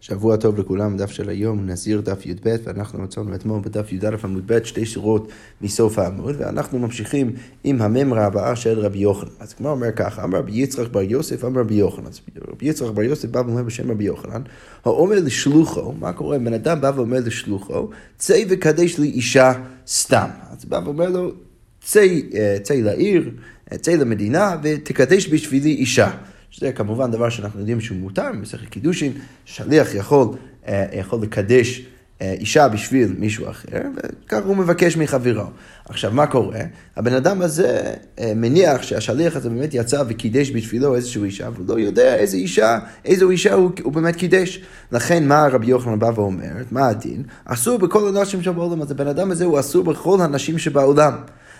שבוע טוב לכולם, דף של היום, נזיר דף י"ב, ואנחנו מצאנו אתמול בדף י"א עמוד ב' שתי שורות מסוף העמוד, ואנחנו ממשיכים עם הממרה הבאה של רבי יוחנן. אז כמו אומר ככה, אמר רבי יצחק בר יוסף, אמר רבי יוחנן. אז רבי יצחק בר יוסף בא ואומר בשם רבי יוחנן, האומר לשלוחו, מה קורה? בן אדם בא ואומר לשלוחו, צא וקדש לי אישה סתם. אז בא ואומר לו, צא, אה, צא לעיר, אה, צא למדינה ותקדש בשבילי אישה. שזה כמובן דבר שאנחנו יודעים שהוא מותר, במסכת קידושין, שליח יכול, אה, יכול לקדש אה, אישה בשביל מישהו אחר, וככה הוא מבקש מחברו. עכשיו, מה קורה? הבן אדם הזה אה, מניח שהשליח הזה באמת יצא וקידש בשבילו איזושהי אישה, והוא לא יודע איזה אישה, איזו אישה הוא, הוא באמת קידש. לכן, מה רבי יוחנן בא ואומר? מה הדין? אסור בכל הנשים שבעולם, אז הבן אדם הזה הוא אסור בכל הנשים שבעולם.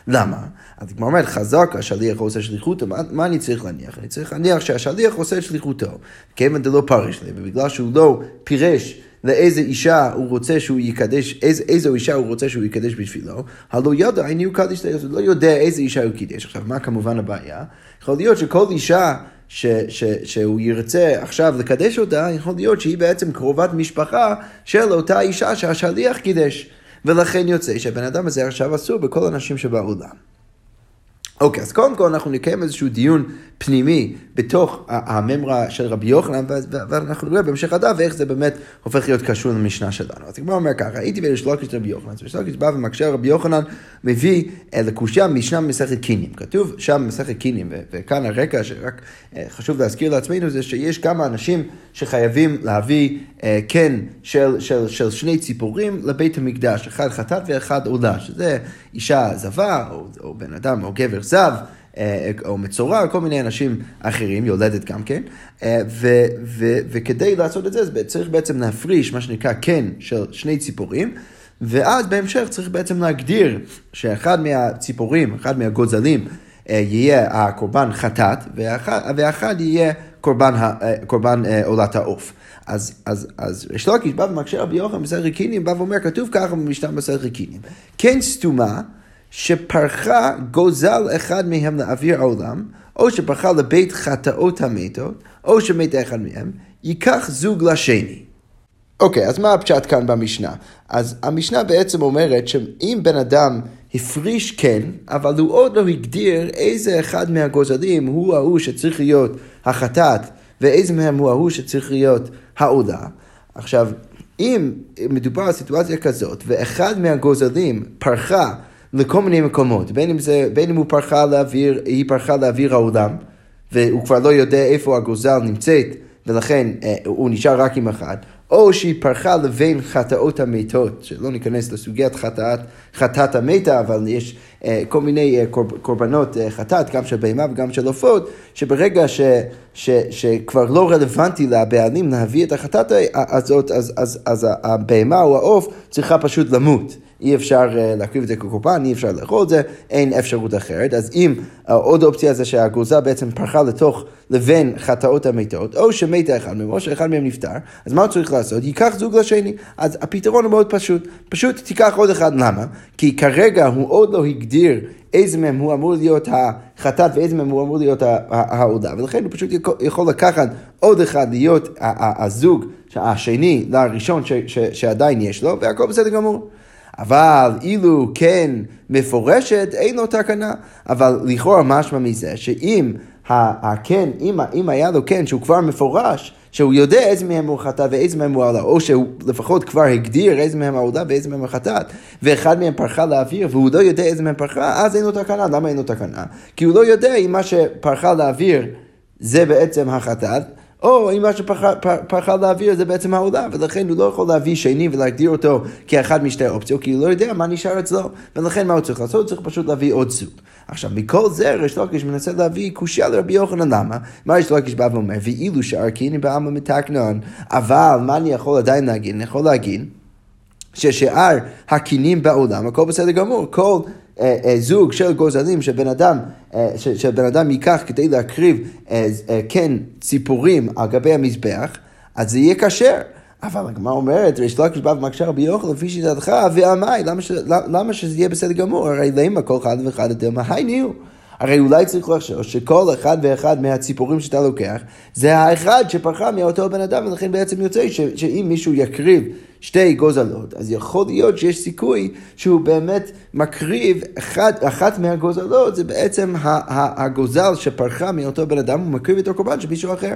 למה? אז כמו אומרת, חזק השליח עושה שליחותו, מה, מה אני צריך להניח? אני צריך להניח שהשליח עושה את שליחותו, כיוון דלא פרש לי, ובגלל שהוא לא פירש לאיזה אישה הוא רוצה שהוא יקדש, איז, איזו אישה הוא רוצה שהוא יקדש בשבילו, הלא ידע, אני הוא קדיש, הוא לא יודע איזה אישה הוא קידש. עכשיו, מה כמובן הבעיה? יכול להיות שכל אישה ש, ש, שהוא ירצה עכשיו לקדש אותה, יכול להיות שהיא בעצם קרובת משפחה של אותה אישה שהשליח קידש. ולכן יוצא שהבן אדם הזה עכשיו אסור בכל הנשים שבעולם. אוקיי, אז קודם כל אנחנו נקיים איזשהו דיון פנימי בתוך הממרה של רבי יוחנן, ואנחנו נראה בהמשך הדף איך זה באמת הופך להיות קשור למשנה שלנו. אז הגמרא אומר ככה, הייתי בריש לוקיש רבי יוחנן, אז בא ומקשה רבי יוחנן, מביא לקושיה משנה במסכת קינים. כתוב שם במסכת קינים, וכאן הרקע שרק אה, חשוב להזכיר לעצמנו זה שיש כמה אנשים שחייבים להביא אה, כן של, של, של שני ציפורים לבית המקדש, אחד חטאת ואחד עולה, שזה אישה זבה, או, או בן אדם, או גבר זב. אה, או מצורע, כל מיני אנשים אחרים, יולדת גם כן, אה, ו, ו, וכדי לעשות את זה, צריך בעצם להפריש מה שנקרא כן של שני ציפורים. ואז בהמשך צריך בעצם להגדיר שאחד מהציפורים, אחד מהגוזלים, אה, יהיה הקורבן חטאת, ואחד, ואחד יהיה קורבן, קורבן עולת העוף. אז, אז, אז יש לוקיש בא ומקשה רבי יוחנן בסדר קינים, בא ואומר, כתוב ככה במשנה בסדר קינים. כן סתומה שפרחה גוזל אחד מהם לאוויר העולם, או שפרחה לבית חטאות המתות, או שמת אחד מהם, ייקח זוג לשני. אוקיי, okay, אז מה הפשט כאן במשנה? אז המשנה בעצם אומרת שאם בן אדם הפריש כן, אבל הוא עוד לא הגדיר איזה אחד מהגוזלים הוא ההוא שצריך להיות החטאת, ואיזה מהם הוא ההוא שצריך להיות העולה. עכשיו, אם מדובר על סיטואציה כזאת, ואחד מהגוזלים פרחה לכל מיני מקומות, בין אם, זה, בין אם הוא פרחה לאוויר, היא פרחה לאוויר העולם, והוא כבר לא יודע איפה הגוזל נמצאת, ולכן אה, הוא נשאר רק עם אחד, או שהיא פרחה לבין חטאות המתות, שלא ניכנס לסוגיית חטאת, חטאת המתה, אבל יש כל מיני אה, קורבנות אה, חטאת, גם של בהמה וגם של עופות, שברגע ש, ש, שכבר לא רלוונטי לבעלים להביא את החטאת הזאת, אז, אז, אז הבהמה או העוף צריכה פשוט למות. אי אפשר אה, להקריב את זה כקורבן, אי אפשר לאכול את זה, אין אפשרות אחרת. אז אם אה, עוד אופציה זה שהגוזה בעצם פרחה לתוך לבין חטאות המתות, או שמתה אחד מהם, או שאחד מהם נפטר, אז מה הוא צריך לעשות? ייקח זוג לשני. אז הפתרון הוא מאוד פשוט, פשוט תיקח עוד אחד, למה? כי כרגע הוא עוד לא הגדיר איזה מהם הוא אמור להיות החטאת ואיזה מהם הוא אמור להיות העודה, ולכן הוא פשוט יכול לקחת עוד אחד להיות הזוג השני לראשון שעדיין יש לו, והכל בסדר גמור. אבל אילו כן מפורשת, אין לו תקנה. אבל לכאורה משמע מזה שאם הכן, אם, אם היה לו כן שהוא כבר מפורש, שהוא יודע איזה מהם הוא חטאת ואיזה מהם הוא עלה, או שהוא לפחות כבר הגדיר איזה מהם העולה ואיזה מהם החטאת, ואחד מהם פרחה לאוויר והוא לא יודע איזה מהם פרחה, אז אין לו תקנה. למה אין לו תקנה? כי הוא לא יודע אם מה שפרחה לאוויר זה בעצם החטאת. או אם מה שפרחה לאוויר זה בעצם העולה, ולכן הוא לא יכול להביא שני ולהגדיר אותו כאחד משתי האופציות, כי הוא לא יודע מה נשאר אצלו, ולכן מה הוא צריך לעשות? הוא צריך פשוט להביא עוד סוג. עכשיו, מכל זה ריש לוקיש מנסה להביא קושייה לרבי יוחנן, למה? מה ריש לוקיש בא ואומר? ואילו שאר קינים בעלמא מתקנון, אבל מה אני יכול עדיין להגיד? אני יכול להגיד ששאר הקינים בעולם, הכל בסדר גמור, כל זוג של גוזלים שבן אדם, אה, שבן אדם ייקח כדי להקריב כן ציפורים על גבי המזבח, אז זה יהיה כשר. אבל הגמרא אומרת, ריש לקיש בא ומקשה רבי יוחנן לפי שיטתך, ועמי, למה, למה שזה יהיה בסדר גמור? הרי למה כל אחד ואחד אתם, היינו. הרי אולי צריך לחשוש שכל אחד ואחד מהציפורים שאתה לוקח, זה האחד שפרחה מאותו בן אדם, ולכן בעצם יוצא ש, שאם מישהו יקריב שתי גוזלות, אז יכול להיות שיש סיכוי שהוא באמת מקריב אחת, אחת מהגוזלות, זה בעצם הגוזל שפרחה מאותו בן אדם, הוא מקריב את הקורבן של מישהו אחר.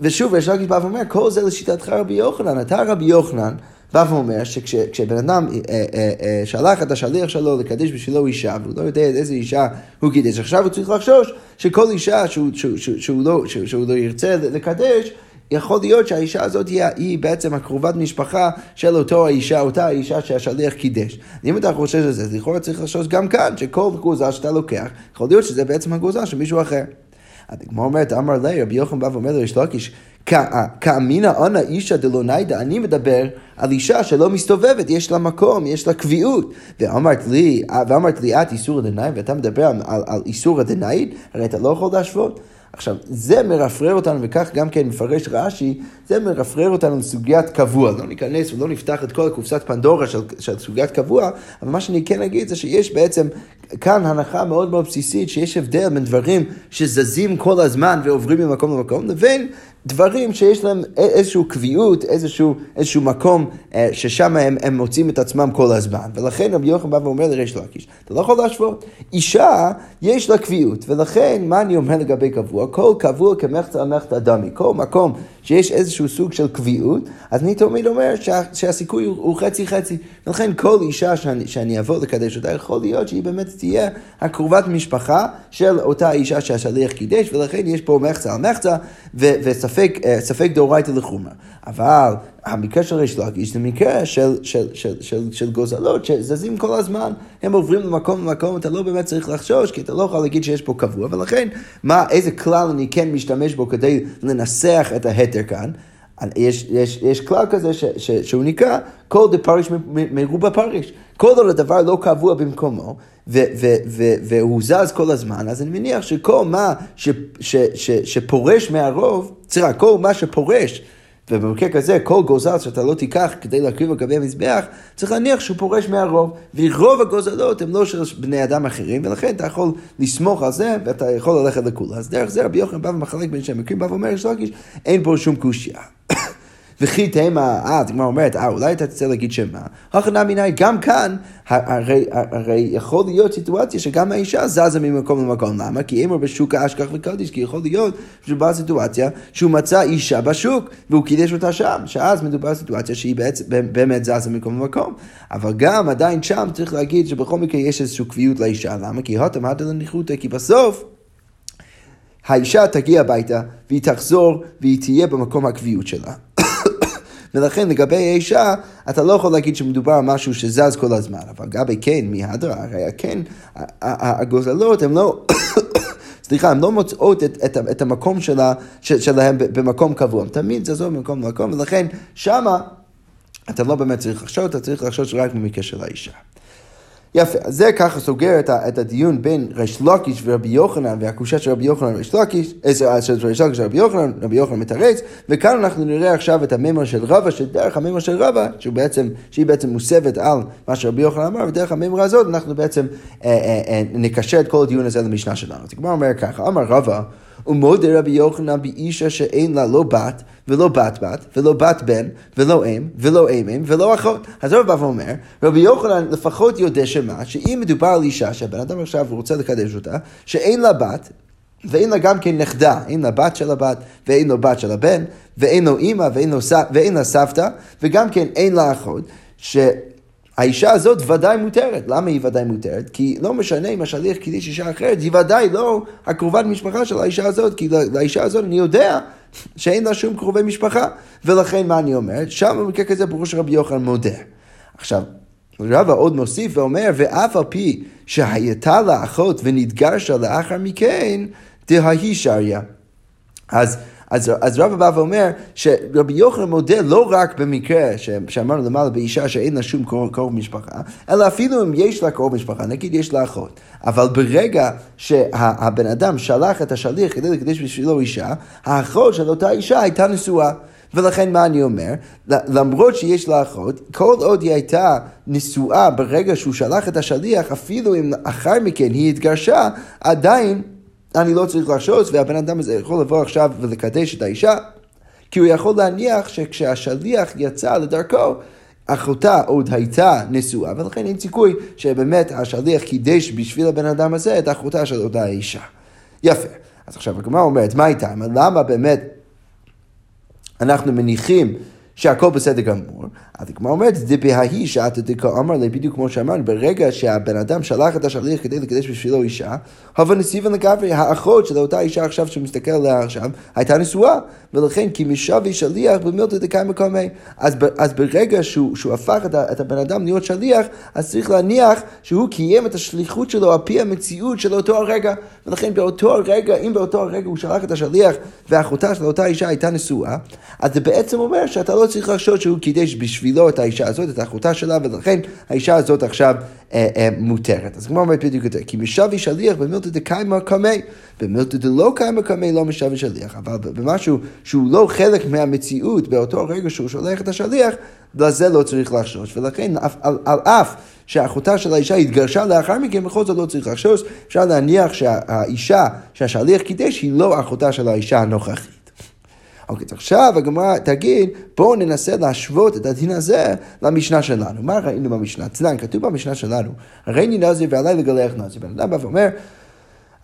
ושוב, יש רק בא ואומר, כל זה לשיטתך רבי יוחנן, אתה רבי יוחנן. בא ואומר שכשבן אדם אה, אה, אה, שלח את השליח שלו לקדש בשבילו אישה, והוא לא יודע איזה אישה הוא קידש, עכשיו הוא צריך לחשוש שכל אישה שהוא, שהוא, שהוא, שהוא, לא, שהוא, שהוא לא ירצה לקדש, יכול להיות שהאישה הזאת היא, היא בעצם הקרובת משפחה של אותו האישה, אותה האישה שהשליח קידש. אם אתה חושש על זה, לכאורה צריך לחשוש גם כאן, שכל גוזל שאתה לוקח, יכול להיות שזה בעצם הגוזל של מישהו אחר. הגמרא אומרת, אמר לי, רבי יוחנן בא ואומר לריש לקיש, כאמינא אנא אישא דלא ניידא, אני מדבר על אישה שלא מסתובבת, יש לה מקום, יש לה קביעות. ואמרת לי, ואמרת לי את איסורא דנאי, ואתה מדבר על, על, על איסורא דנאי, הרי אתה לא יכול להשוות. עכשיו, זה מרפרר אותנו, וכך גם כן מפרש רש"י, זה מרפרר אותנו לסוגיית קבוע. לא ניכנס ולא נפתח את כל הקופסת פנדורה של, של סוגיית קבוע, אבל מה שאני כן אגיד זה שיש בעצם כאן הנחה מאוד מאוד בסיסית, שיש הבדל בין דברים שזזים כל הזמן ועוברים ממקום למקום, לבין דברים שיש להם איזושהי קביעות, איזשהו, איזשהו מקום אה, ששם הם, הם מוצאים את עצמם כל הזמן. ולכן רבי יוחנן בא ואומר לריש לקיש, אתה לא יכול להשוות. אישה, יש לה קביעות, ולכן מה אני אומר לגבי קבוע? כל קבוע כמחצה על מחצה דמי. כל מקום שיש איזשהו סוג של קביעות, אז אני תמיד אומר שה, שהסיכוי הוא, חצי חצי. ולכן כל אישה שאני, שאני אבוא לקדש אותה, יכול להיות שהיא באמת תהיה הקרובת משפחה של אותה אישה שהשליח קידש, ולכן יש פה מחצה על מחצה, וספק אה, דאורייתא לחומרה. אבל המקרה של ריש לקיש זה מקרה של, של, של, של, של גוזלות שזזים כל הזמן, הם עוברים למקום למקום, אתה לא באמת צריך לחשוש, כי אתה לא יכול להגיד שיש פה קבוע, ולכן, מה, איזה כלל אני כן משתמש בו כדי לנסח את ההתר כאן? יש, יש, יש כלל כזה ש, ש, שהוא נקרא כל דפריש מרובה פריש. כל עוד הדבר לא קבוע במקומו, ו, ו, ו, והוא זז כל הזמן, אז אני מניח שכל מה ש, ש, ש, שפורש מהרוב, סליחה, כל מה שפורש ובמקרה כזה, כל גוזל שאתה לא תיקח כדי להקריב על גבי המזבח, צריך להניח שהוא פורש מהרוב. ורוב הגוזלות הם לא של בני אדם אחרים, ולכן אתה יכול לסמוך על זה, ואתה יכול ללכת לכולה. אז דרך זה רבי יוחנן בא ומחלק בין שהם מקרים, בא ואומר, יש לקיש, אין פה שום קושייה. וכי תהמה, אה, אז הגמרא אומרת, אה, אולי אתה תצא להגיד שמה? הכנה מיני, גם כאן, הרי, הרי יכול להיות סיטואציה שגם האישה זזה ממקום למקום. למה? כי אמר בשוק האשכח וקדיש, כי יכול להיות שבא סיטואציה שהוא מצא אישה בשוק, והוא קידש אותה שם, שאז מדובר סיטואציה שהיא בעצם, באמת זזה ממקום למקום. אבל גם עדיין שם צריך להגיד שבכל מקרה יש איזושהי קביעות לאישה. למה? כי הותם הדה לניחותא, כי בסוף... האישה תגיע הביתה והיא תחזור והיא תהיה במקום הקביעות שלה. ולכן לגבי האישה, אתה לא יכול להגיד שמדובר על משהו שזז כל הזמן, אבל לגבי כן, מהדרה, הרי כן, הגוזלות הן לא... סליחה, הן לא מוצאות את, את, את המקום שלה, שלהם במקום קבוע, הן תמיד זזות ממקום למקום, ולכן שמה אתה לא באמת צריך לחשוב, אתה צריך לחשוב רק במקרה של האישה. יפה, אז זה ככה סוגר את, את הדיון בין ריש לקיש ורבי יוחנן והקושה של רבי יוחנן וריש לקיש, אה, של ריש לקיש ורבי יוחנן, רבי יוחנן מתרץ, וכאן אנחנו נראה עכשיו את הממר של רבא, שדרך הממר של רבא, שהוא בעצם, שהיא בעצם מוסבת על מה שרבי יוחנן אמר, ודרך הממר הזאת אנחנו בעצם אה, אה, אה, נקשר את כל הדיון הזה למשנה שלנו. אז כבר אומר ככה, אמר רבא, ומודה רבי יוחנן באישה שאין לה לא בת ולא בת בת ולא בת בן ולא אם ולא אם אם ולא אחות. אז רבי בא ואומר, רבי יוחנן לפחות יודע שמה, שאם מדובר על אישה שהבן אדם עכשיו רוצה לקדש אותה, שאין לה בת ואין לה גם כן נכדה, אין לה בת של הבת, ואין לו בת של הבן, ואין לו אימא, ואין, ואין לה סבתא, וגם כן אין לה אחות, ש... האישה הזאת ודאי מותרת. למה היא ודאי מותרת? כי לא משנה אם השליח קידיש אישה אחרת, היא ודאי לא הקרובת משפחה של האישה הזאת, כי לאישה הזאת אני יודע שאין לה שום קרובי משפחה. ולכן מה אני אומר? שם במקרה כזה ברור שרבי יוחנן מודה. עכשיו, רבא עוד מוסיף ואומר, ואף על פי שהייתה לה אחות ונתגרשה לאחר מכן, דההיא שריה. אז אז, אז רבא בא ואומר שרבי יוחנן מודה לא רק במקרה ש, שאמרנו למעלה באישה שאין לה שום קרוב, קרוב משפחה, אלא אפילו אם יש לה קרוב משפחה, נגיד יש לה אחות. אבל ברגע שהבן אדם שלח את השליח כדי לקדש בשבילו אישה, האחות של אותה אישה הייתה נשואה. ולכן מה אני אומר? למרות שיש לה אחות, כל עוד היא הייתה נשואה ברגע שהוא שלח את השליח, אפילו אם אחר מכן היא התגרשה, עדיין אני לא צריך לחשוש, והבן אדם הזה יכול לבוא עכשיו ולקדש את האישה, כי הוא יכול להניח שכשהשליח יצא לדרכו, אחותה עוד הייתה נשואה, ולכן אין סיכוי שבאמת השליח קידש בשביל הבן אדם הזה את אחותה של אותה אישה. יפה. אז עכשיו הגמרא אומרת, מה איתה? למה באמת אנחנו מניחים שהכל בסדר גמור. אז הגמרא אומרת, זה בההיא שעתא דקה אמר לי, בדיוק כמו שאמרנו, ברגע שהבן אדם שלח את השליח כדי לקדש בשבילו אישה, הווה נסיבן לגברי, האחות של אותה אישה עכשיו שהוא מסתכל עליה עכשיו, הייתה נשואה, ולכן כי משבי שליח במילתא דקאי מקומי. אז, אז ברגע שהוא, שהוא הפך את, את הבן אדם להיות שליח, אז צריך להניח שהוא קיים את השליחות שלו על פי המציאות של אותו הרגע. ולכן באותו הרגע, אם באותו הרגע הוא שלח את השליח ואחותה של אותה אישה הייתה נשואה, אז זה בעצם אומר שאתה לא צריך לחשוד שהוא קידש בשבילו את האישה הזאת, את אחותה שלה, ולכן האישה הזאת עכשיו אה, אה, מותרת. אז כמו אומרת בדיוק יותר, כי משבי שליח במילתא דקיימא קמי, במילתא דלא קיימא קמי לא משבי שליח, אבל במשהו שהוא לא חלק מהמציאות באותו רגע שהוא שולח את השליח, לזה לא צריך לחשוש, ולכן על, על אף שאחותה של האישה התגרשה לאחר מכן, בכל זאת לא צריך לחשוש, אפשר להניח שהאישה שהשליח קידש היא לא אחותה של האישה הנוכחית. אוקיי, אז עכשיו הגמרא תגיד, בואו ננסה להשוות את הדין הזה למשנה שלנו. מה ראינו במשנה? צנן, כתוב במשנה שלנו, הרי אני נזיר ועליי לגלח נזיר. בן אדם בא ואומר,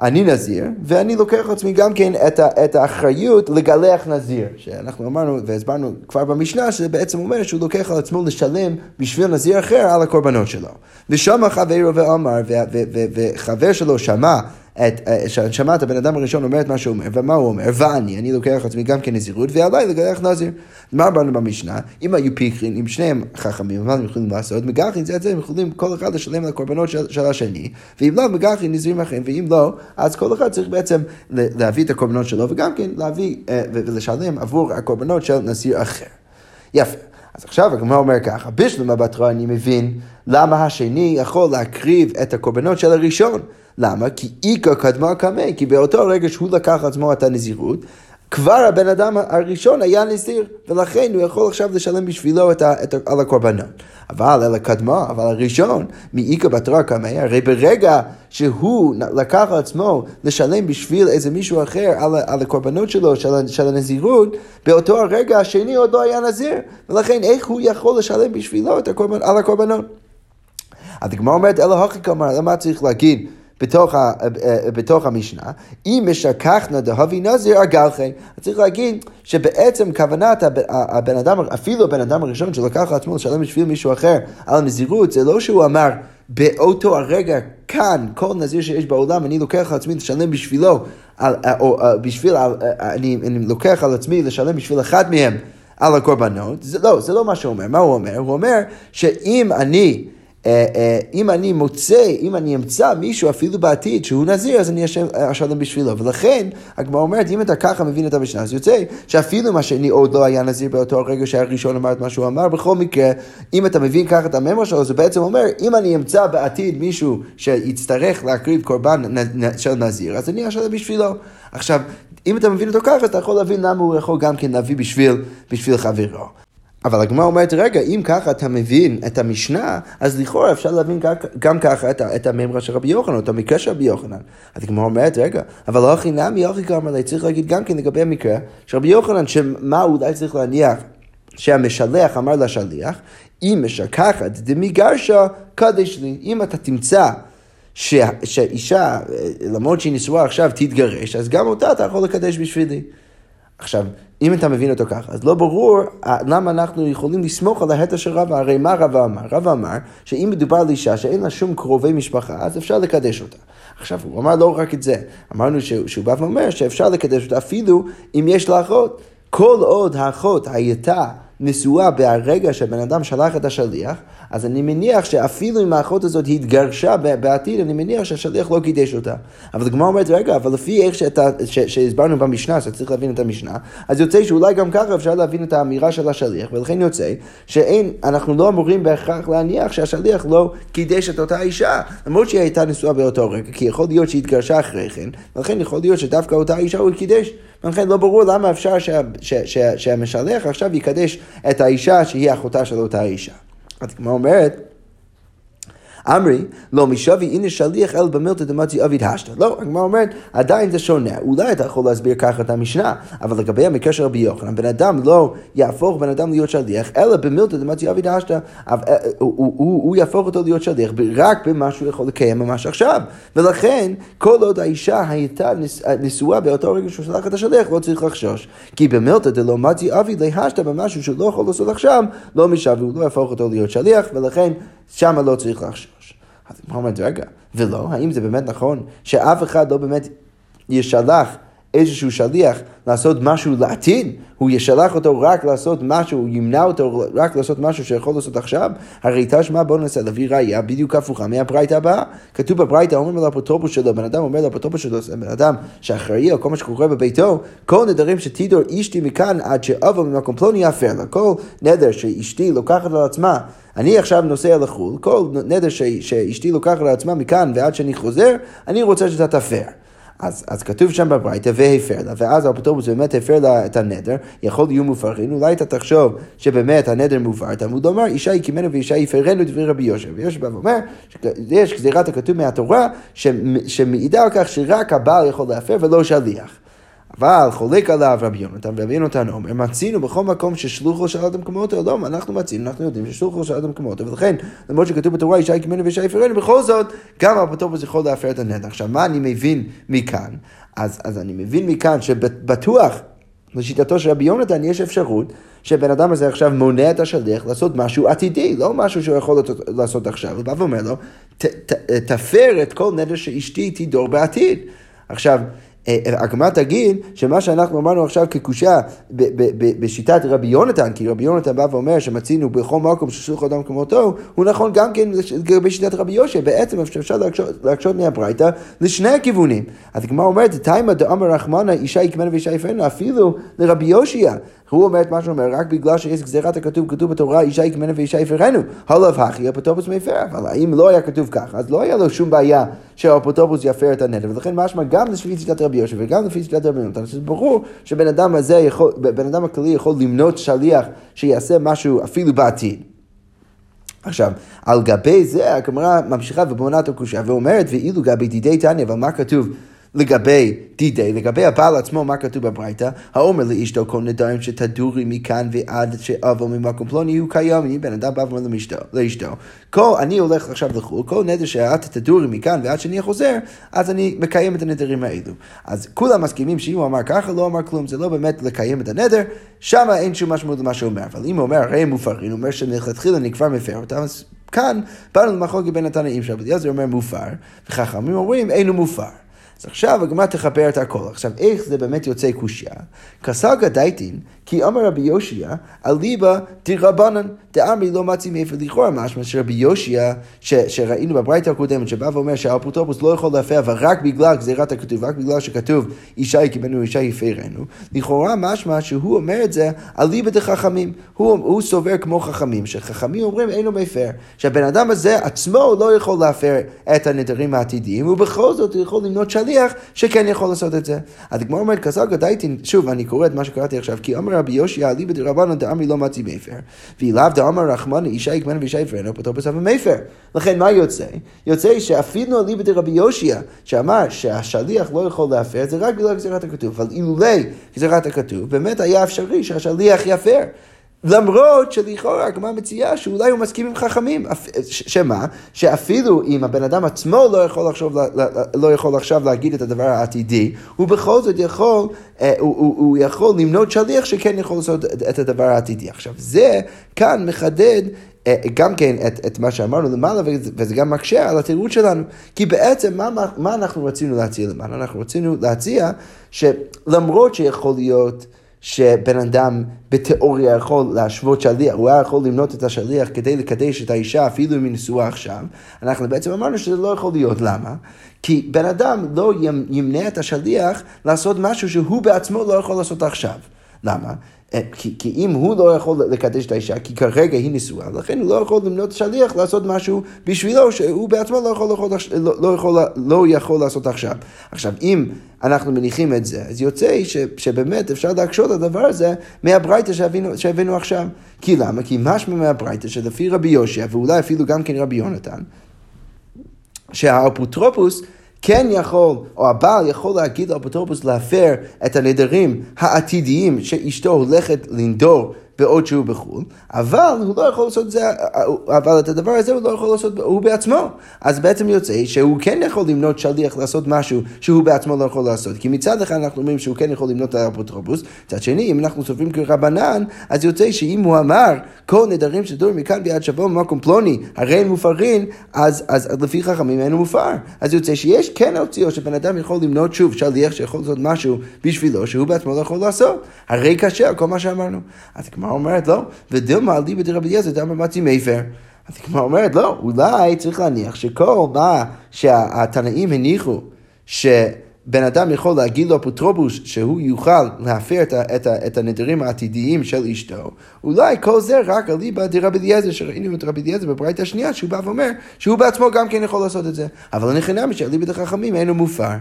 אני נזיר, ואני לוקח לעצמי גם כן את, ה, את האחריות לגלח נזיר. שאנחנו אמרנו והסברנו כבר במשנה, שזה בעצם אומר שהוא לוקח על עצמו לשלם בשביל נזיר אחר על הקורבנות שלו. ושמע חברו ואמר, וחבר שלו שמע את, אה, שמע את הבן אדם הראשון אומר את מה שהוא אומר, ומה הוא אומר? ואני, אני לוקח עצמי גם כן נזירות, ועליי לגלח נזיר. מה אמרנו במשנה? אם היו פיקרין, אם שניהם חכמים, מה הם יכולים לעשות? מגחין זה את זה, הם יכולים כל אחד לשלם לקורבנות של, של השני, ואם לא, מגחין נזירים אחרים, ואם לא, אז כל אחד צריך בעצם להביא את הקורבנות שלו, וגם כן להביא אה, ולשלם עבור הקורבנות של נזיר אחר. יפה. אז עכשיו הגמרא אומר ככה, בשלמה בתורה אני מבין למה השני יכול להקריב את הקורבנות של הראשון. למה? כי איכא קדמה קמא, כי באותו רגע שהוא לקח עצמו את הנזירות, כבר הבן אדם הראשון היה נזיר, ולכן הוא יכול עכשיו לשלם בשבילו את ה, את ה, על הקורבנות. אבל אלא קדמה, אבל הראשון, מאיכא בתרא קמא, הרי ברגע שהוא לקח עצמו לשלם בשביל איזה מישהו אחר על, על הקורבנות שלו, של, של הנזירות, באותו הרגע השני עוד לא היה נזיר, ולכן איך הוא יכול לשלם בשבילו את הקורבנ, על הקורבנות? הגמרא אומרת, אלא הכי כמר, למה צריך להגיד? בתוך, ה, אה, אה, בתוך המשנה, אם משכחנה דהבי נזיר אגלחי. צריך להגיד שבעצם כוונת הבן אדם, אפילו הבן אדם הראשון שלקח לעצמו לשלם בשביל מישהו אחר על נזירות, זה לא שהוא אמר באותו הרגע, כאן, כל נזיר שיש בעולם, אני לוקח על עצמי לשלם בשבילו, על, אה, או בשביל, על, אני, אני לוקח על עצמי לשלם בשביל אחד מהם על הקורבנות. זה לא, זה לא מה שהוא אומר. מה הוא אומר? הוא אומר שאם אני... אה, אה, אם אני מוצא, אם אני אמצא מישהו אפילו בעתיד שהוא נזיר, אז אני אשלם בשבילו. ולכן, הגמרא אומרת, אם אתה ככה מבין את המשנה, אז יוצא שאפילו אם השני עוד לא היה נזיר באותו הרגע שהראשון אמר את מה שהוא אמר, בכל מקרה, אם אתה מבין ככה את הממר שלו, זה בעצם אומר, אם אני אמצא בעתיד מישהו שיצטרך להקריב קורבן של נזיר, אז אני אשלם בשבילו. עכשיו, אם אתה מבין אותו ככה, אתה יכול להבין למה הוא יכול גם כן להביא בשביל, בשביל חברו. אבל הגמרא אומרת, רגע, אם ככה אתה מבין את המשנה, אז לכאורה אפשר להבין גם ככה את, את הממרה של רבי יוחנן, או את המקרה של רבי יוחנן. אז הגמרא אומרת, רגע, אבל הכי נמי, הכי כמה, צריך להגיד גם כן לגבי המקרה של רבי יוחנן, שמה אולי צריך להניח שהמשלח אמר לשליח, אם משכחת דמי גרשה, קדש לי. אם אתה תמצא שאישה, למרות שהיא נשואה עכשיו, תתגרש, אז גם אותה אתה יכול לקדש בשבילי. עכשיו, אם אתה מבין אותו ככה, אז לא ברור אה, למה אנחנו יכולים לסמוך על ההתר של רבא. הרי מה רבא אמר? רבא אמר שאם מדובר על אישה שאין לה שום קרובי משפחה, אז אפשר לקדש אותה. עכשיו, הוא אמר לא רק את זה, אמרנו שהוא, שהוא בא ואומר שאפשר לקדש אותה אפילו אם יש לה אחות. כל עוד האחות הייתה נשואה ברגע שהבן אדם שלח את השליח, אז אני מניח שאפילו אם האחות הזאת התגרשה בעתיד, אני מניח שהשליח לא קידש אותה. אבל הגמרא אומרת, רגע, אבל לפי איך שאתה, ש, שהסברנו במשנה, צריך להבין את המשנה, אז יוצא שאולי גם ככה אפשר להבין את האמירה של השליח, ולכן יוצא שאין, אנחנו לא אמורים בהכרח להניח שהשליח לא קידש את אותה אישה, למרות שהיא הייתה נשואה באותו רגע, כי יכול להיות שהיא התגרשה אחרי כן, ולכן יכול להיות שדווקא אותה אישה הוא קידש. ולכן לא ברור למה אפשר שה, ש, ש, שהמשלח עכשיו יקדש את האישה שהיא אחותה של אותה אישה. אז כמו אומרת, אמרי, לא משווי הנה שליח אל במילתא דמתי אביד השתא. לא, הגמרא אומרת, עדיין זה שונה. אולי אתה יכול להסביר ככה את המשנה, אבל לגבי המקרה של רבי יוחנן, בן אדם לא יהפוך בן אדם להיות שליח, אלא במילתא דמתי אביד השתא. אה, הוא יהפוך אותו להיות שליח רק במה שהוא יכול לקיים ממש עכשיו. ולכן, כל עוד האישה הייתה נשואה באותו רגע שהוא שלח את השליח, לא צריך לחשוש. כי במילתא דלא מתי אביד להשתא במשהו שהוא לא יכול לעשות עכשיו, לא משווה, הוא לא יהפוך אותו להיות שליח, ולכן שם לא צריך לחשוש. אז הוא אומר, רגע, ולא, האם זה באמת נכון שאף אחד לא באמת ישלח איזשהו שליח לעשות משהו לעתיד, הוא ישלח אותו רק לעשות משהו, הוא ימנע אותו רק לעשות משהו שיכול לעשות עכשיו? הרי תשמע בוא ננסה להביא ראייה בדיוק הפוכה מהברייתא הבאה. כתוב בברייתא, אומרים לאפוטרופוס שלו, בן אדם אומר לאפוטרופוס שלו, זה בן אדם שאחראי על כל מה שקורה בביתו, כל נדרים שתידור אשתי מכאן עד שאבו ממקום פלוני יפר לה, כל נדר שאשתי לוקחת על עצמה אני עכשיו נוסע לחו"ל, כל נדר שאשתי לוקחת על עצמה מכאן ועד שאני חוזר, אני רוצה שאתה תפר. אז, אז כתוב שם בברייתא, והפר לה, ואז האפוטרופוס באמת הפר לה את הנדר, יכול להיות מופרכין, אולי אתה תחשוב שבאמת הנדר מופר, תלמוד אומר, אישה יקימנו ואישה יפרנו דברי רבי יושב. ויושב בא ואומר, יש גזירת הכתוב מהתורה שמעידה על כך שרק הבעל יכול להפר ולא שליח. אבל חולק עליו רבי יונתן, ורבי יונתן אומר, מצינו בכל מקום ששלוחו של אדם כמותו, לא, אנחנו מצינו, אנחנו יודעים ששלוחו של אדם כמותו, ולכן, למרות שכתוב בתורה, אישה יקמנו ואישה יפרנו, בכל זאת, גם האפוטרופוס יכול להפר את הנדר. עכשיו, מה אני מבין מכאן? אז, אז אני מבין מכאן שבטוח, לשיטתו של רבי יונתן, יש אפשרות שבן אדם הזה עכשיו מונע את השליח לעשות משהו עתידי, לא משהו שהוא יכול לעשות עכשיו. הוא בא ואומר לו, תפר את כל נדר שאשתי תדור בעתיד. עכשיו, הגמרא תגיד שמה שאנחנו אמרנו עכשיו כקושה בשיטת רבי יונתן, כי רבי יונתן בא ואומר שמצינו בכל מקום ששלוח אדם כמותו, הוא נכון גם כן לגבי שיטת רבי יושב, בעצם אפשר להקשות מהברייתא לשני הכיוונים. אז הגמרא אומרת, תימא דאמר רחמנא אישה יקמנה ואישה יפנה, אפילו לרבי יושיע. הוא אומר את מה שהוא אומר, רק בגלל שיש גזירת הכתוב, כתוב בתורה, אישה יקמנה ואישה יפרנו. הלאו הכי אפוטרופוס מפר. אבל האם לא היה כתוב ככה, אז לא היה לו שום בעיה שהאפוטרופוס יפר את הנדר, ולכן משמע גם לפי שיטת רבי יושב וגם לפי שיטת רבי יונתן, אז ברור שבן אדם הזה יכול, בן אדם הכללי יכול למנות שליח שיעשה משהו אפילו בעתיד. עכשיו, על גבי זה הגמרא ממשיכה ובונה את הקושייה ואומרת, ואילו גבי דידי תניא, אבל מה כתוב? לגבי דידי, לגבי הבעל עצמו, מה כתוב בברייתא? האומר לאשתו כל נדרים שתדורי מכאן ועד שאבוא ממקום פלוני הוא קיים, אם בן אדם בא ואומר לאשתו, כל, אני הולך עכשיו לחו"ל, כל נדר שאת תדורי מכאן ועד שאני חוזר, אז אני מקיים את הנדרים האלו. אז כולם מסכימים שאם הוא אמר ככה, לא אמר כלום, זה לא באמת לקיים את הנדר, שם אין שום משמעות למה שהוא אומר. אבל אם הוא אומר, הרי הם מופרים, הוא אומר שמלכתחילה אני כבר מפר אותם, אז כאן באנו למחלוקת בין התנאים, עכשיו אליעזר אומר מופר, וחכמים אומרים אינו מופר. אז עכשיו הגמרא תחבר את הכל. עכשיו, איך זה באמת יוצא קושייה? כסגה דייטין, כי אמר רבי יושיע, אליבא דרבנן, דאמרי לא מצי מאיפה לכאורה משמע שרבי יושיע, שראינו בברייתא הקודמת, שבא ואומר שהאפוטרופוס לא יכול להפר, אבל רק בגלל גזירת הכתוב, רק בגלל שכתוב אישה יקבנו אישה יפרנו, לכאורה משמע שהוא אומר את זה אליבא דחכמים. הוא, הוא סובר כמו חכמים, שחכמים אומרים אין לו מפר. שהבן אדם הזה עצמו לא יכול להפר את הנדרים העתידיים, ובכל זאת הוא יכול למנות שליח שכן יכול לעשות את זה. אז הגמרא אומרת, כסגה דייטין, שוב, אני קורא את מה שקראתי עכשיו, כי אמר רבי יושע, אליבא דרבנן דאמרי לא מצי מפר, ואילאו דאמר רחמנא אישה יקמנה ואישה יפרנה, אפוטרופוס אבי מפר. לכן מה יוצא? יוצא שאפילו אליבא דרבי יושע, שאמר שהשליח לא יכול להפר, זה רק בגלל גזירת הכתוב, אבל אילולי גזירת הכתוב, באמת היה אפשרי שהשליח יפר. למרות שלכאורה הגמרא מציעה שאולי הוא מסכים עם חכמים. שמה? שאפילו אם הבן אדם עצמו לא יכול, לחשוב, לא יכול עכשיו להגיד את הדבר העתידי, הוא בכל זאת יכול, אה, הוא, הוא, הוא יכול למנות שליח שכן יכול לעשות את הדבר העתידי. עכשיו, זה כאן מחדד אה, גם כן את, את מה שאמרנו למעלה, וזה גם מקשה על התירוץ שלנו. כי בעצם מה, מה אנחנו רצינו להציע למעלה? אנחנו רצינו להציע שלמרות שיכול להיות... שבן אדם בתיאוריה יכול להשוות שליח, הוא היה יכול למנות את השליח כדי לקדש את האישה אפילו אם היא נשואה עכשיו, אנחנו בעצם אמרנו שזה לא יכול להיות. למה? כי בן אדם לא ימנע את השליח לעשות משהו שהוא בעצמו לא יכול לעשות עכשיו. למה? אה, כי, כי אם הוא לא יכול לקדש את האישה, כי כרגע היא נשואה, לכן הוא לא יכול למנות שליח לעשות משהו בשבילו, שהוא בעצמו לא יכול, לא, לא, לא, יכול, לא יכול לעשות עכשיו. עכשיו, אם אנחנו מניחים את זה, אז יוצא ש, שבאמת אפשר להקשות את הדבר הזה מהברייתא שהבאנו עכשיו. כי למה? כי משמע מהברייתא שלפי רבי יושע, ואולי אפילו גם כן רבי יונתן, שהאפוטרופוס כן יכול, או הבעל יכול להגיד לאפוטרופוס להפר את הנדרים העתידיים שאשתו הולכת לנדור בעוד שהוא בחו"ל, אבל הוא לא יכול לעשות את זה, אבל את הדבר הזה הוא לא יכול לעשות הוא בעצמו. אז בעצם יוצא שהוא כן יכול למנות שליח לעשות משהו שהוא בעצמו לא יכול לעשות. כי מצד אחד אנחנו אומרים שהוא כן יכול למנות את האפוטרופוס, מצד שני, אם אנחנו סופרים כרבנן, אז יוצא שאם הוא אמר כל נדרים שדורים מכאן ביד שבוע במקום פלוני, הרי הם מופרים, אז, אז, אז לפי חכמים אין מופר. אז יוצא שיש כן הוציאו שבן אדם יכול למנות שוב שליח שיכול לעשות משהו בשבילו שהוא בעצמו לא יכול לעשות. הרי קשה כל מה שאמרנו. אז הגמרא אומרת לא, ודילמה על דיבה דרבי אליעזר דמר מצי מפר. אז הגמרא אומרת לא, אולי צריך להניח שכל מה שהתנאים הניחו, שבן אדם יכול להגיד לאפוטרופוס שהוא יוכל להפר את, את, את הנדרים העתידיים של אשתו, אולי כל זה רק על ליבה דרבי אליעזר, שראינו את רבי אליעזר בברייתא השנייה, שהוא בא ואומר שהוא בעצמו גם כן יכול לעשות את זה. אבל נכנע שעל ליבה דחכמים אינו מופר.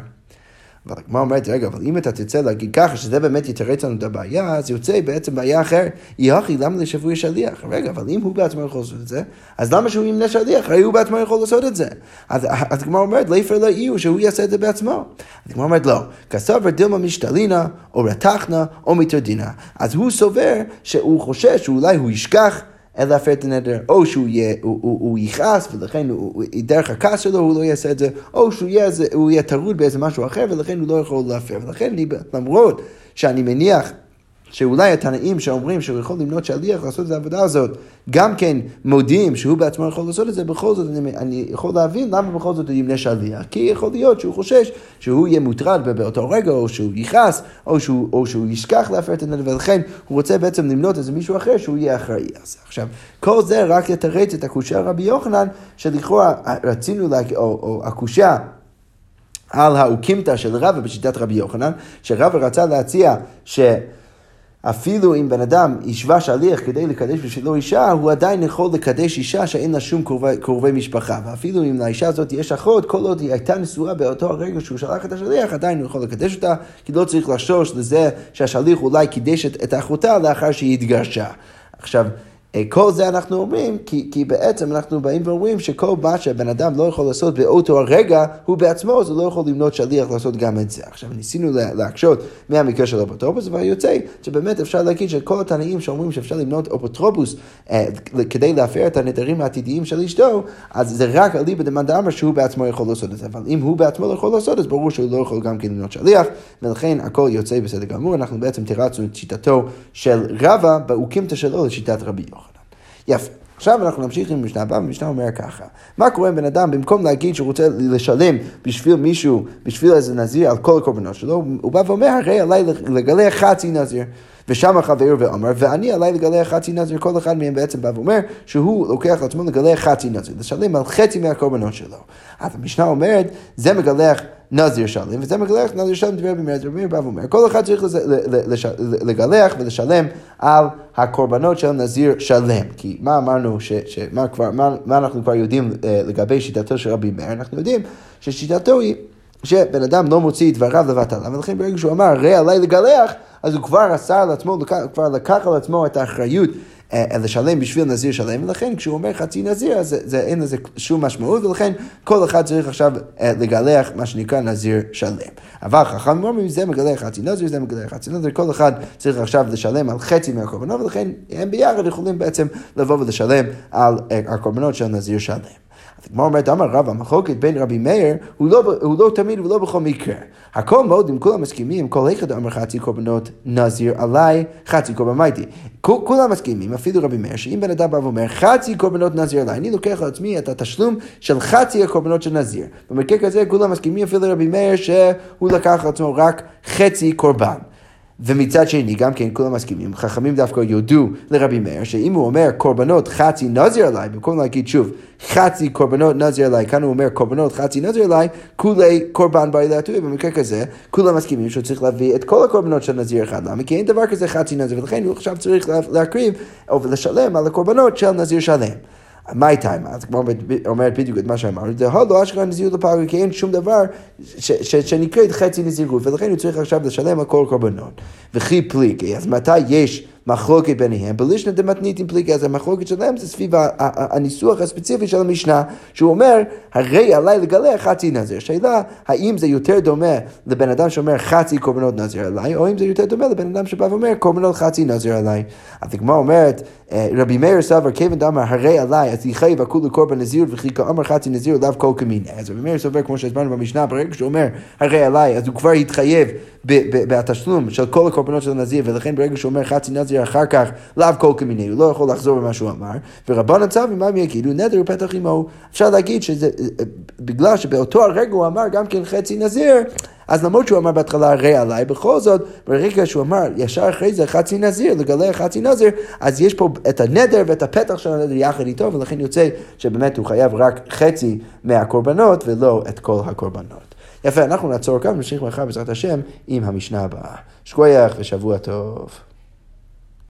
אבל הגמרא אומרת, רגע, אבל אם אתה תרצה להגיד ככה, שזה באמת יתרץ לנו את הבעיה, אז יוצא בעצם בעיה אחרת. יחי, למה לשבוי שליח? רגע, אבל אם הוא בעצמו יכול לעשות את זה, אז למה שהוא ימנה שליח? הרי הוא בעצמו יכול לעשות את זה. אז הגמרא אומרת, ליפר לא יהיו, שהוא יעשה את זה בעצמו. הגמרא אומרת, לא, כסבר דילמה משתלינה, או רתחנה, או מטרדינה. אז הוא סובר שהוא חושש שאולי הוא ישכח. להפר את הנדר, או שהוא יהיה, הוא, הוא, הוא יכעס ולכן הוא, הוא, דרך הכעס שלו הוא לא יעשה את זה, או שהוא יהיה, יהיה טרוד באיזה משהו אחר ולכן הוא לא יכול להפר. ולכן למרות שאני מניח שאולי התנאים שאומרים שהוא יכול למנות שליח לעשות את העבודה הזאת, גם כן מודיעים שהוא בעצמו יכול לעשות את זה, בכל זאת אני, אני יכול להבין למה בכל זאת הוא ימנה שליח. כי יכול להיות שהוא חושש שהוא יהיה מוטרד באותו רגע, או שהוא יכעס, או או שהוא ישכח להפר את הנדל, ולכן הוא רוצה בעצם למנות איזה מישהו אחר שהוא יהיה אחראי על זה. עכשיו, כל זה רק יתרץ את הקושייה רבי יוחנן, שלכאורה רצינו, לה, או, או הקושייה על האוקימתא של רבא בשיטת רבי יוחנן, שרבא רצה להציע ש... אפילו אם בן אדם השווה שליח כדי לקדש בשבילו אישה, הוא עדיין יכול לקדש אישה שאין לה שום קרובי, קרובי משפחה. ואפילו אם לאישה הזאת יש אחות, כל עוד היא הייתה נשואה באותו הרגע שהוא שלח את השליח, עדיין הוא יכול לקדש אותה, כי לא צריך לחשוש לזה שהשליח אולי קידש את אחותה לאחר שהיא התגרשה. עכשיו, כל זה אנחנו אומרים, כי, כי בעצם אנחנו באים ואומרים שכל מה שבן אדם לא יכול לעשות באותו הרגע, הוא בעצמו, אז הוא לא יכול למנות שליח לעשות גם את זה. עכשיו, ניסינו להקשות מהמקרה של אפוטרופוס, אבל יוצא שבאמת אפשר להגיד שכל התנאים שאומרים שאפשר למנות אפוטרופוס אה, כדי להפר את הנדרים העתידיים של אשתו, אז זה רק על ליבא דמאן דאמר שהוא בעצמו יכול לעשות את זה. אבל אם הוא בעצמו לא יכול לעשות, אז ברור שהוא לא יכול גם כן למנות שליח, ולכן הכל יוצא בסדר גמור. אנחנו בעצם תירצנו את שיטתו של רבא באוקימתא שלו לשיטת רבי יוחנן. יפה. עכשיו אנחנו נמשיך עם משנה הבאה, המשנה אומר ככה, מה קורה אם בן אדם, במקום להגיד שהוא רוצה לשלם בשביל מישהו, בשביל איזה נזיר על כל הקורבנות שלו, הוא בא ואומר, הרי עליי לגלה חצי נזיר. ושם החבר ואומר, ואני עליי לגלה חצי נזיר, כל אחד מהם בעצם בא ואומר שהוא לוקח לעצמו לגלה חצי נזיר, לשלם על חצי מהקורבנות שלו. אז המשנה אומרת, זה מגלח נזיר שלם, וזה מגלח נזיר שלם דבר במרד רבי בא ואומר, כל אחד צריך לגלח ולשלם על הקורבנות של נזיר שלם. כי מה אמרנו, ש, שמה כבר, מה, מה אנחנו כבר יודעים אה, לגבי שיטתו של רבי מאיר? אנחנו יודעים ששיטתו היא שבן אדם לא מוציא דבריו לבטלה, ולכן ברגע שהוא אמר, ראה עליי לגלח, אז הוא כבר עשה על עצמו, כבר לקח על עצמו את האחריות לשלם בשביל נזיר שלם, ולכן כשהוא אומר חצי נזיר, אז זה, זה, אין לזה שום משמעות, ולכן כל אחד צריך עכשיו אה, לגלח מה שנקרא נזיר שלם. אבל חכם אומרים, זה מגלח חצי נזיר, זה מגלח חצי נזיר, כל אחד צריך עכשיו לשלם על חצי מהקורבנות, ולכן הם ביחד יכולים בעצם לבוא ולשלם על אה, הקורבנות של נזיר שלם. אז הגמרא אומרת, אמר רב, המחלוקת בין רבי מאיר הוא לא, לא תמיד ולא בכל מקרה. הכל מאוד, אם כולם מסכימים, כל אחד אמר חצי קורבנות נזיר עליי, חצי קורבן מייטי. כולם מסכימים, אפילו רבי מאיר, שאם בן אדם בא ואומר חצי קורבנות נזיר עליי, אני לוקח על עצמי את התשלום של חצי הקורבנות של נזיר. במקרה כזה כולם מסכימים, אפילו רבי מאיר, שהוא לקח על עצמו רק חצי קורבן. ומצד שני, גם כן כולם מסכימים, חכמים דווקא יודו לרבי מאיר, שאם הוא אומר קורבנות חצי נזיר עליי, במקום להגיד שוב, חצי קורבנות נזיר עליי, כאן הוא אומר קורבנות חצי נזיר עליי, כולי קורבן בעילה הטועה, במקרה כזה, כולם מסכימים שהוא צריך להביא את כל הקורבנות של נזיר אחד, למה? כי אין דבר כזה חצי נזיר, ולכן הוא עכשיו צריך להקריב או לשלם על הקורבנות של נזיר שלם. הייתה עם אז כמו אומרת בדיוק את מה שאמרנו, זה לא אשכרה נזירות לפגר, כי אין שום דבר שנקראת חצי נזירות, ולכן הוא צריך עכשיו לשלם על כל קורבנות. וכי פליגי, אז מתי יש מחלוקת ביניהם, בלישנא דמתניתים פליגי, אז המחלוקת שלהם זה סביב הניסוח הספציפי של המשנה, שהוא אומר, הרי עליי לגלה חצי נזיר. שאלה, האם זה יותר דומה לבן אדם שאומר חצי קורבנות נזיר עליי, או אם זה יותר דומה לבן אדם שבא ואומר קורבנות חצי נזיר עליי. אז הגמרא אומרת, אה, רבי מאיר סבר, כיוון דאמר הרי עליי, אז יחייב הכולו קורבן נזיר וכי כאמר חצי נזיר לאו כל כמיני. אז רבי מאיר סבר, כמו שהסברנו במשנה, ברגע שהוא אומר הרי עליי, אז הוא כבר התחייב בתשלום של כל הקורבנות של הנזיר, ולכן ברגע שהוא אומר חצי נזיר אחר כך, לאו כל כמיני, הוא לא יכול לחזור במה שהוא אמר, ורבן הצבי, מה יגידו? נדר פתח עמו. אפשר להגיד שזה, בגלל שבאותו הרגע הוא אמר גם כן חצי נזיר, אז למרות שהוא אמר בהתחלה הרי עליי, בכל זאת, ברגע שהוא אמר ישר אחרי זה חצי נזיר, לגלה חצי נזיר, אז יש פה את הנדר ואת הפתח של הנדר יחד איתו, ולכן יוצא שבאמת הוא חייב רק חצי מהקורבנות ולא את כל הקורבנות. יפה, אנחנו נעצור כאן ונמשיך מחר בעזרת השם עם המשנה הבאה. שכוייח ושבוע טוב.